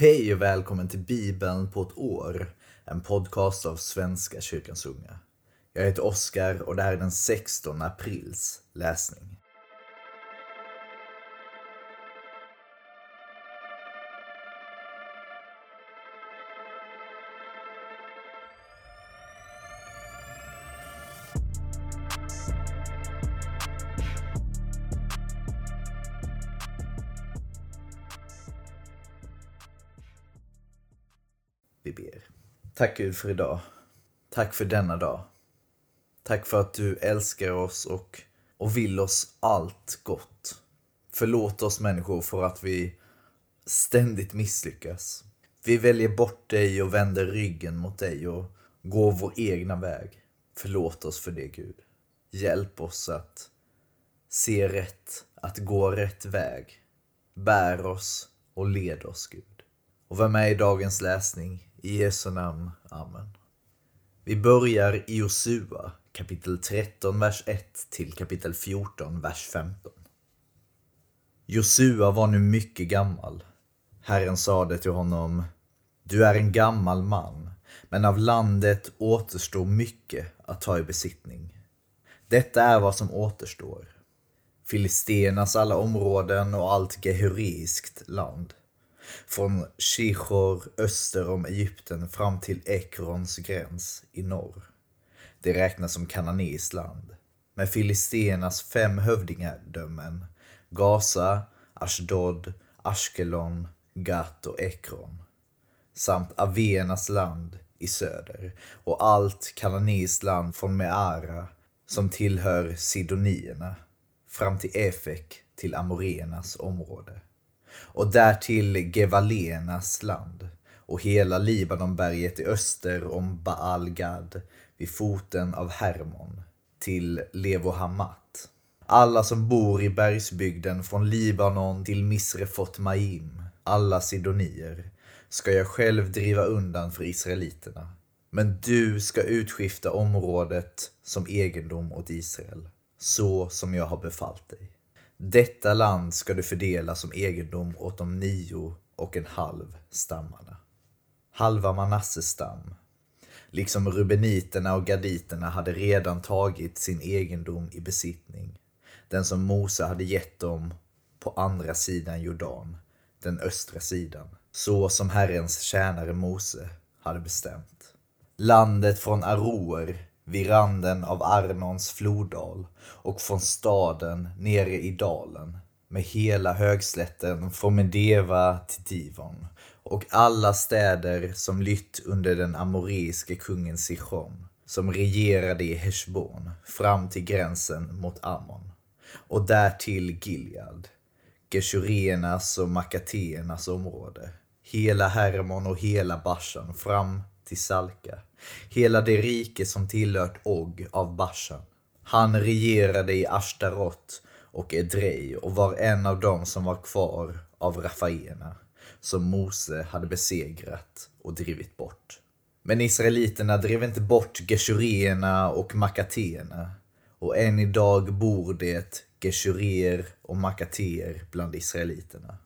Hej och välkommen till Bibeln på ett år, en podcast av Svenska kyrkans unga. Jag heter Oskar och det här är den 16 aprils läsning. Vi ber. Tack Gud för idag. Tack för denna dag. Tack för att du älskar oss och, och vill oss allt gott. Förlåt oss människor för att vi ständigt misslyckas. Vi väljer bort dig och vänder ryggen mot dig och går vår egna väg. Förlåt oss för det Gud. Hjälp oss att se rätt, att gå rätt väg. Bär oss och led oss Gud. Och var med i dagens läsning. I Jesu namn. Amen. Vi börjar i Josua kapitel 13, vers 1 till kapitel 14, vers 15. Josua var nu mycket gammal. Herren sade till honom, du är en gammal man, men av landet återstår mycket att ta i besittning. Detta är vad som återstår. Filistenas alla områden och allt gehuriskt land. Från Shihor öster om Egypten fram till Ekrons gräns i norr. Det räknas som kananeiskt land. Med Filistenas fem hövdingadömen Gaza, Ashdod, Ashkelon, Gat och Ekron. Samt Avenas land i söder och allt kananeiskt land från Meara som tillhör Sidonierna fram till Efek till Amorenas område och därtill Gevalenas land och hela Libanonberget i öster om Baal-Gad vid foten av Hermon till Levohamat. Alla som bor i bergsbygden från Libanon till Misrefot Maim, alla sidonier, ska jag själv driva undan för israeliterna. Men du ska utskifta området som egendom åt Israel, så som jag har befallt dig. Detta land ska du fördela som egendom åt de nio och en halv stammarna. Halva Manasses stam, liksom rubeniterna och gaditerna hade redan tagit sin egendom i besittning, den som Mose hade gett dem på andra sidan Jordan, den östra sidan, så som Herrens tjänare Mose hade bestämt. Landet från Aroer vid randen av Arnons floddal och från staden nere i dalen med hela högslätten från Medeva till Divon och alla städer som lytt under den amoreiske kungen Sichon som regerade i Heshbon fram till gränsen mot Ammon och därtill Gilead, Geshurenas och Makateernas område, hela Hermon och hela Bashan fram till Salka hela det rike som tillhört Og av Bashan. Han regerade i Ashtarot och Edrei och var en av dem som var kvar av Rafaierna, som Mose hade besegrat och drivit bort. Men israeliterna drev inte bort Geshurierna och Makateerna och än idag bor det Geshurier och Makateer bland israeliterna.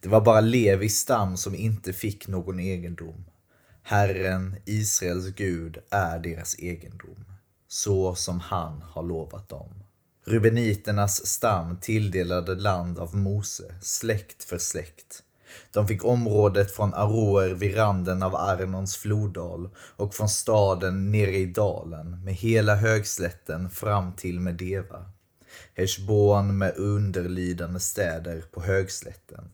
Det var bara Levis stam som inte fick någon egendom. Herren, Israels Gud, är deras egendom, så som han har lovat dem. Rubeniternas stam tilldelade land av Mose, släkt för släkt. De fick området från Aroer vid randen av Arnons floddal och från staden nere i dalen med hela högslätten fram till Medeva. Heshbon med underlydande städer på högslätten.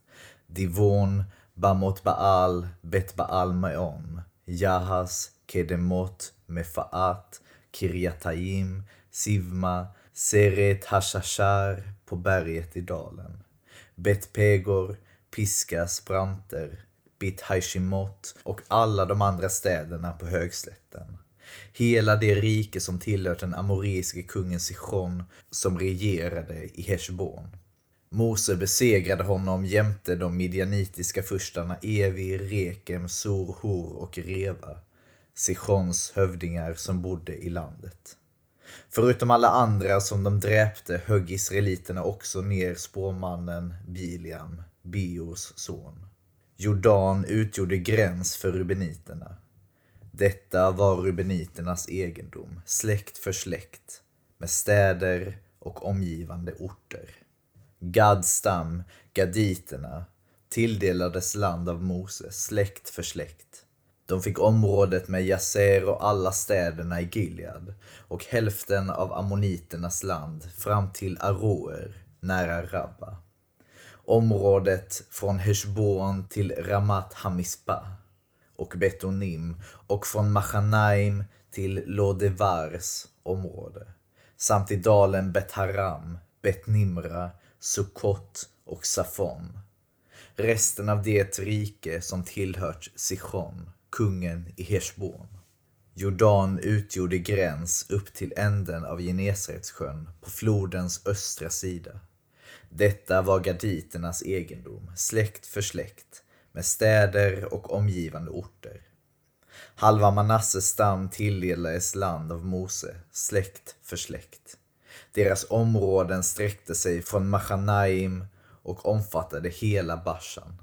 Divon, Bamot Baal, Bet Baal Meon, Jahas, Kedemot, Mefaat, Kiryataim, Sivma, Seret Hashashar på berget i dalen. Bet Pegor, Piskas branter, Bit Haishimot och alla de andra städerna på högslätten. Hela det rike som tillhört den amoreiske kungen Sichon som regerade i Heshbon. Mose besegrade honom jämte de midjanitiska furstarna Evi, Rekem, Sur, Hor och Reva, Sichons hövdingar som bodde i landet. Förutom alla andra som de dräpte högg israeliterna också ner spåmannen Biliam, Beors son. Jordan utgjorde gräns för rubeniterna. Detta var rubeniternas egendom, släkt för släkt, med städer och omgivande orter. Gadstam, gaditerna, tilldelades land av Mose, släkt för släkt. De fick området med Jaser och alla städerna i Gilead och hälften av ammoniternas land fram till Aroer nära Rabba. Området från Heshbon till Ramat Hamispa och Betonim och från Machanaim till Lodevars område samt i dalen Bet-Haram, Bet-Nimra, Sukkot och Safon. Resten av det rike som tillhört Sichon, kungen i Heshbon. Jordan utgjorde gräns upp till änden av Genesaretsjön på flodens östra sida. Detta var gaditernas egendom, släkt för släkt, med städer och omgivande orter. Halva Manasses stam tilldelades land av Mose, släkt för släkt. Deras områden sträckte sig från Machanaim och omfattade hela Bashan.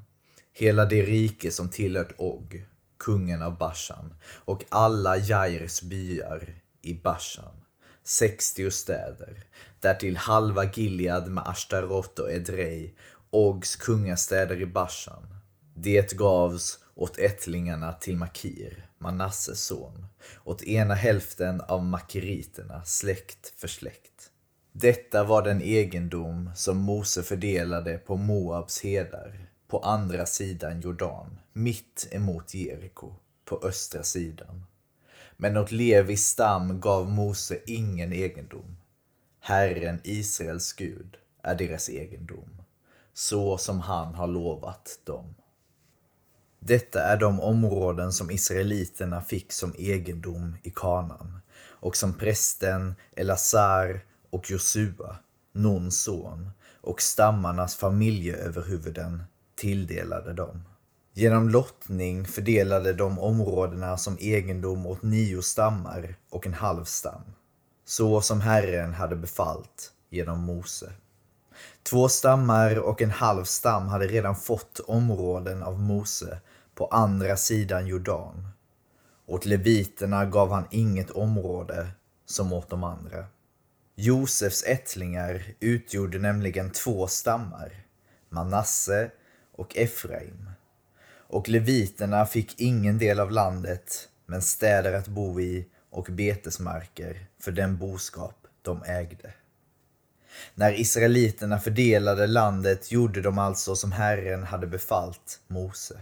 Hela det rike som tillhört Og, kungen av Bashan, och alla Jairs byar i Bashan. 60 städer, därtill halva Gilead med Ashtarot och Edrei, Ogs kungastäder i Bashan. Det gavs åt ättlingarna till Makir, Manasses son, åt ena hälften av makiriterna, släkt för släkt. Detta var den egendom som Mose fördelade på Moabs hedar, på andra sidan Jordan, mitt emot Jeriko, på östra sidan. Men åt Levis stam gav Mose ingen egendom. Herren, Israels Gud, är deras egendom, så som han har lovat dem. Detta är de områden som israeliterna fick som egendom i kanan och som prästen Elazar och Josua, Nuns son, och stammarnas familjeöverhuvuden tilldelade dem. Genom lottning fördelade de områdena som egendom åt nio stammar och en halv stam, så som Herren hade befallt genom Mose. Två stammar och en halv stam hade redan fått områden av Mose på andra sidan Jordan. Åt leviterna gav han inget område som åt de andra. Josefs ättlingar utgjorde nämligen två stammar, Manasse och Efraim. Och leviterna fick ingen del av landet, men städer att bo i och betesmarker för den boskap de ägde. När israeliterna fördelade landet gjorde de alltså som Herren hade befallt Mose.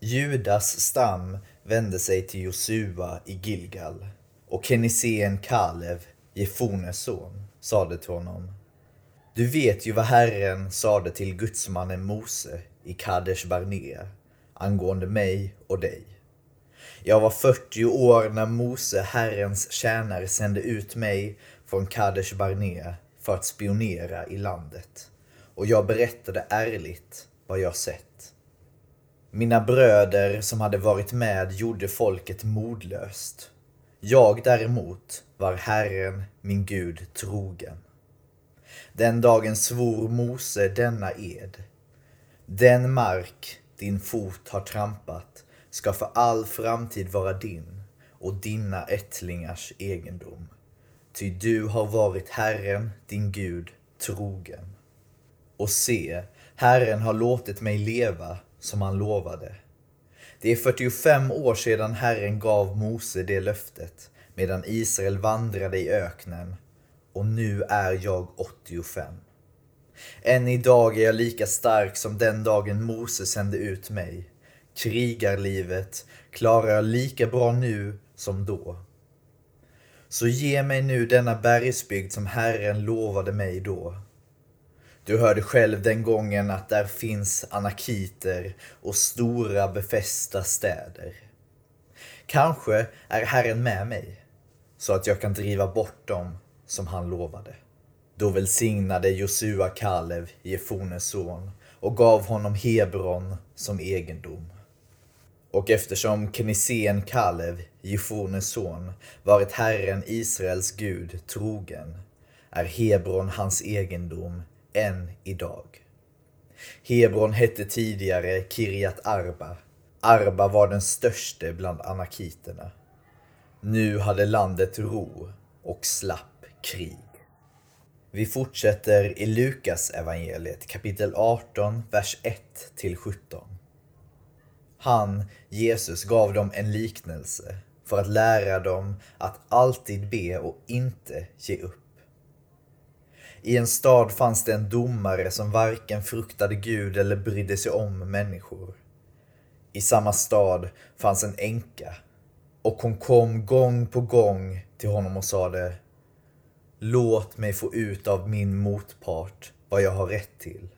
Judas stam vände sig till Josua i Gilgal och Kenisén Kalev, Jefones son, sade till honom Du vet ju vad Herren sade till gudsmannen Mose i Kadesh Barnea angående mig och dig. Jag var 40 år när Mose, Herrens tjänare, sände ut mig från Kadesh Barnea för att spionera i landet och jag berättade ärligt vad jag sett. Mina bröder som hade varit med gjorde folket modlöst. Jag däremot var Herren, min Gud, trogen. Den dagen svor Mose denna ed. Den mark din fot har trampat ska för all framtid vara din och dina ättlingars egendom. Ty du har varit Herren, din Gud, trogen. Och se, Herren har låtit mig leva som han lovade. Det är 45 år sedan Herren gav Mose det löftet medan Israel vandrade i öknen och nu är jag 85. Än idag är jag lika stark som den dagen Mose sände ut mig. Krigarlivet klarar jag lika bra nu som då. Så ge mig nu denna bergsbygd som Herren lovade mig då. Du hörde själv den gången att där finns anakiter och stora befästa städer. Kanske är Herren med mig, så att jag kan driva bort dem som han lovade. Då välsignade Josua Kalev, Jefones son, och gav honom Hebron som egendom. Och eftersom Kenisén Kalev, Jefones son, varit Herren Israels Gud trogen, är Hebron hans egendom än idag. Hebron hette tidigare Kirjat Arba. Arba var den störste bland anakiterna. Nu hade landet ro och slapp krig. Vi fortsätter i Lukas evangeliet kapitel 18, vers 1 till 17. Han, Jesus, gav dem en liknelse för att lära dem att alltid be och inte ge upp. I en stad fanns det en domare som varken fruktade Gud eller brydde sig om människor. I samma stad fanns en änka och hon kom gång på gång till honom och sade Låt mig få ut av min motpart vad jag har rätt till.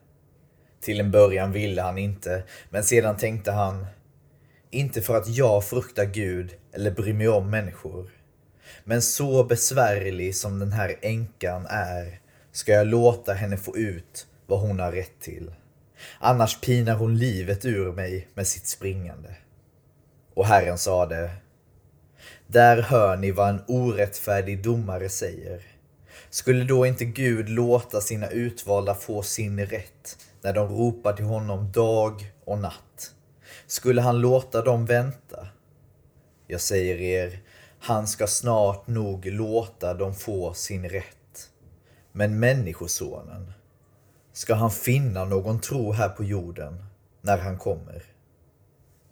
Till en början ville han inte, men sedan tänkte han inte för att jag fruktar Gud eller bryr mig om människor. Men så besvärlig som den här änkan är ska jag låta henne få ut vad hon har rätt till. Annars pinar hon livet ur mig med sitt springande. Och Herren sade Där hör ni vad en orättfärdig domare säger. Skulle då inte Gud låta sina utvalda få sin rätt när de ropar till honom dag och natt? Skulle han låta dem vänta? Jag säger er, han ska snart nog låta dem få sin rätt. Men Människosonen, ska han finna någon tro här på jorden när han kommer?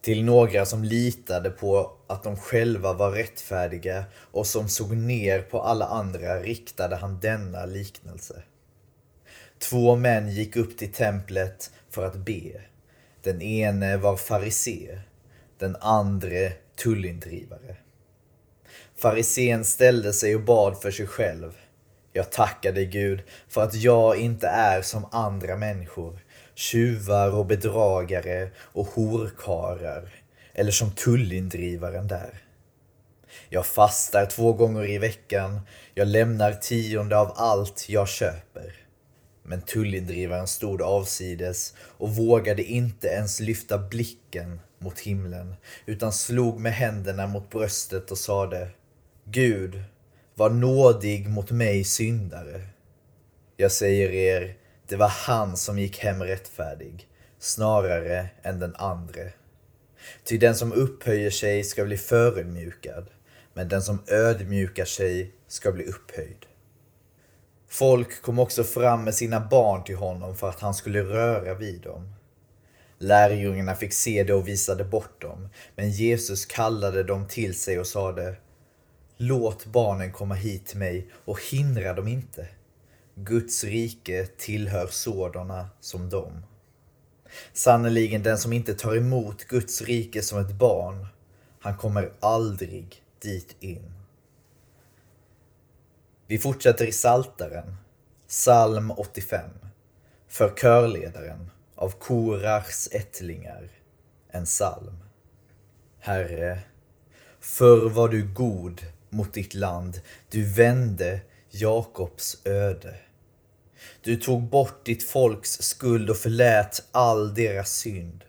Till några som litade på att de själva var rättfärdiga och som såg ner på alla andra riktade han denna liknelse. Två män gick upp till templet för att be. Den ene var farisé, den andra tullindrivare. Farisén ställde sig och bad för sig själv. Jag tackar dig Gud för att jag inte är som andra människor, tjuvar och bedragare och horkarar, eller som tullindrivaren där. Jag fastar två gånger i veckan, jag lämnar tionde av allt jag köper. Men tullindrivaren stod avsides och vågade inte ens lyfta blicken mot himlen, utan slog med händerna mot bröstet och sade Gud, var nådig mot mig syndare. Jag säger er, det var han som gick hem rättfärdig, snarare än den andre. Ty den som upphöjer sig ska bli förödmjukad, men den som ödmjukar sig ska bli upphöjd. Folk kom också fram med sina barn till honom för att han skulle röra vid dem. Lärjungarna fick se det och visade bort dem, men Jesus kallade dem till sig och sade Låt barnen komma hit till mig och hindra dem inte. Guds rike tillhör sådana som dem. Sannerligen, den som inte tar emot Guds rike som ett barn, han kommer aldrig dit in. Vi fortsätter i Saltaren, psalm 85, för körledaren av Korachs ättlingar, en psalm. Herre, förr var du god mot ditt land, du vände Jakobs öde. Du tog bort ditt folks skuld och förlät all deras synd.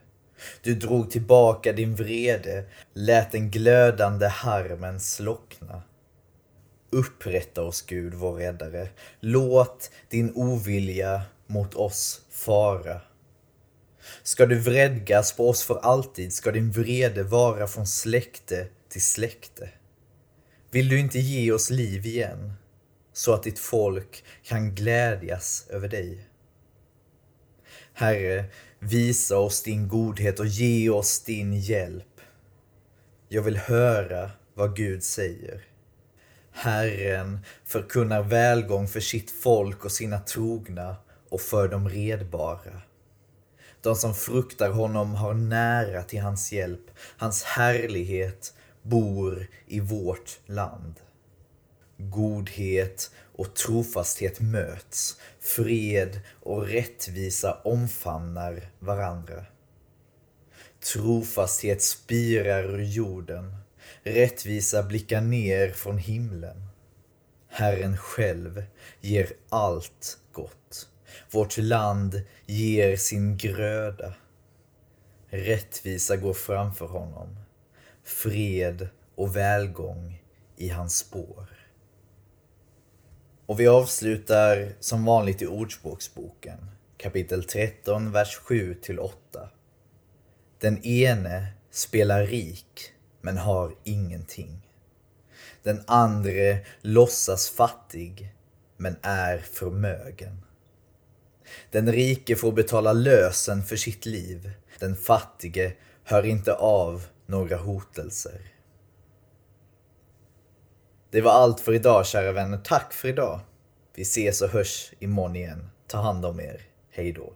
Du drog tillbaka din vrede, lät den glödande harmen slockna. Upprätta oss Gud, vår räddare. Låt din ovilja mot oss fara. Ska du vredgas på oss för alltid, ska din vrede vara från släkte till släkte. Vill du inte ge oss liv igen, så att ditt folk kan glädjas över dig? Herre, visa oss din godhet och ge oss din hjälp. Jag vill höra vad Gud säger. Herren förkunnar välgång för sitt folk och sina trogna och för de redbara. De som fruktar honom har nära till hans hjälp. Hans härlighet bor i vårt land. Godhet och trofasthet möts. Fred och rättvisa omfamnar varandra. Trofasthet spirar ur jorden. Rättvisa blickar ner från himlen. Herren själv ger allt gott. Vårt land ger sin gröda. Rättvisa går framför honom. Fred och välgång i hans spår. Och vi avslutar som vanligt i Ordspråksboken, kapitel 13, vers 7-8. Den ene spelar rik, men har ingenting. Den andre låtsas fattig, men är förmögen. Den rike får betala lösen för sitt liv. Den fattige hör inte av några hotelser. Det var allt för idag kära vänner. Tack för idag. Vi ses och hörs imorgon igen. Ta hand om er. Hej då.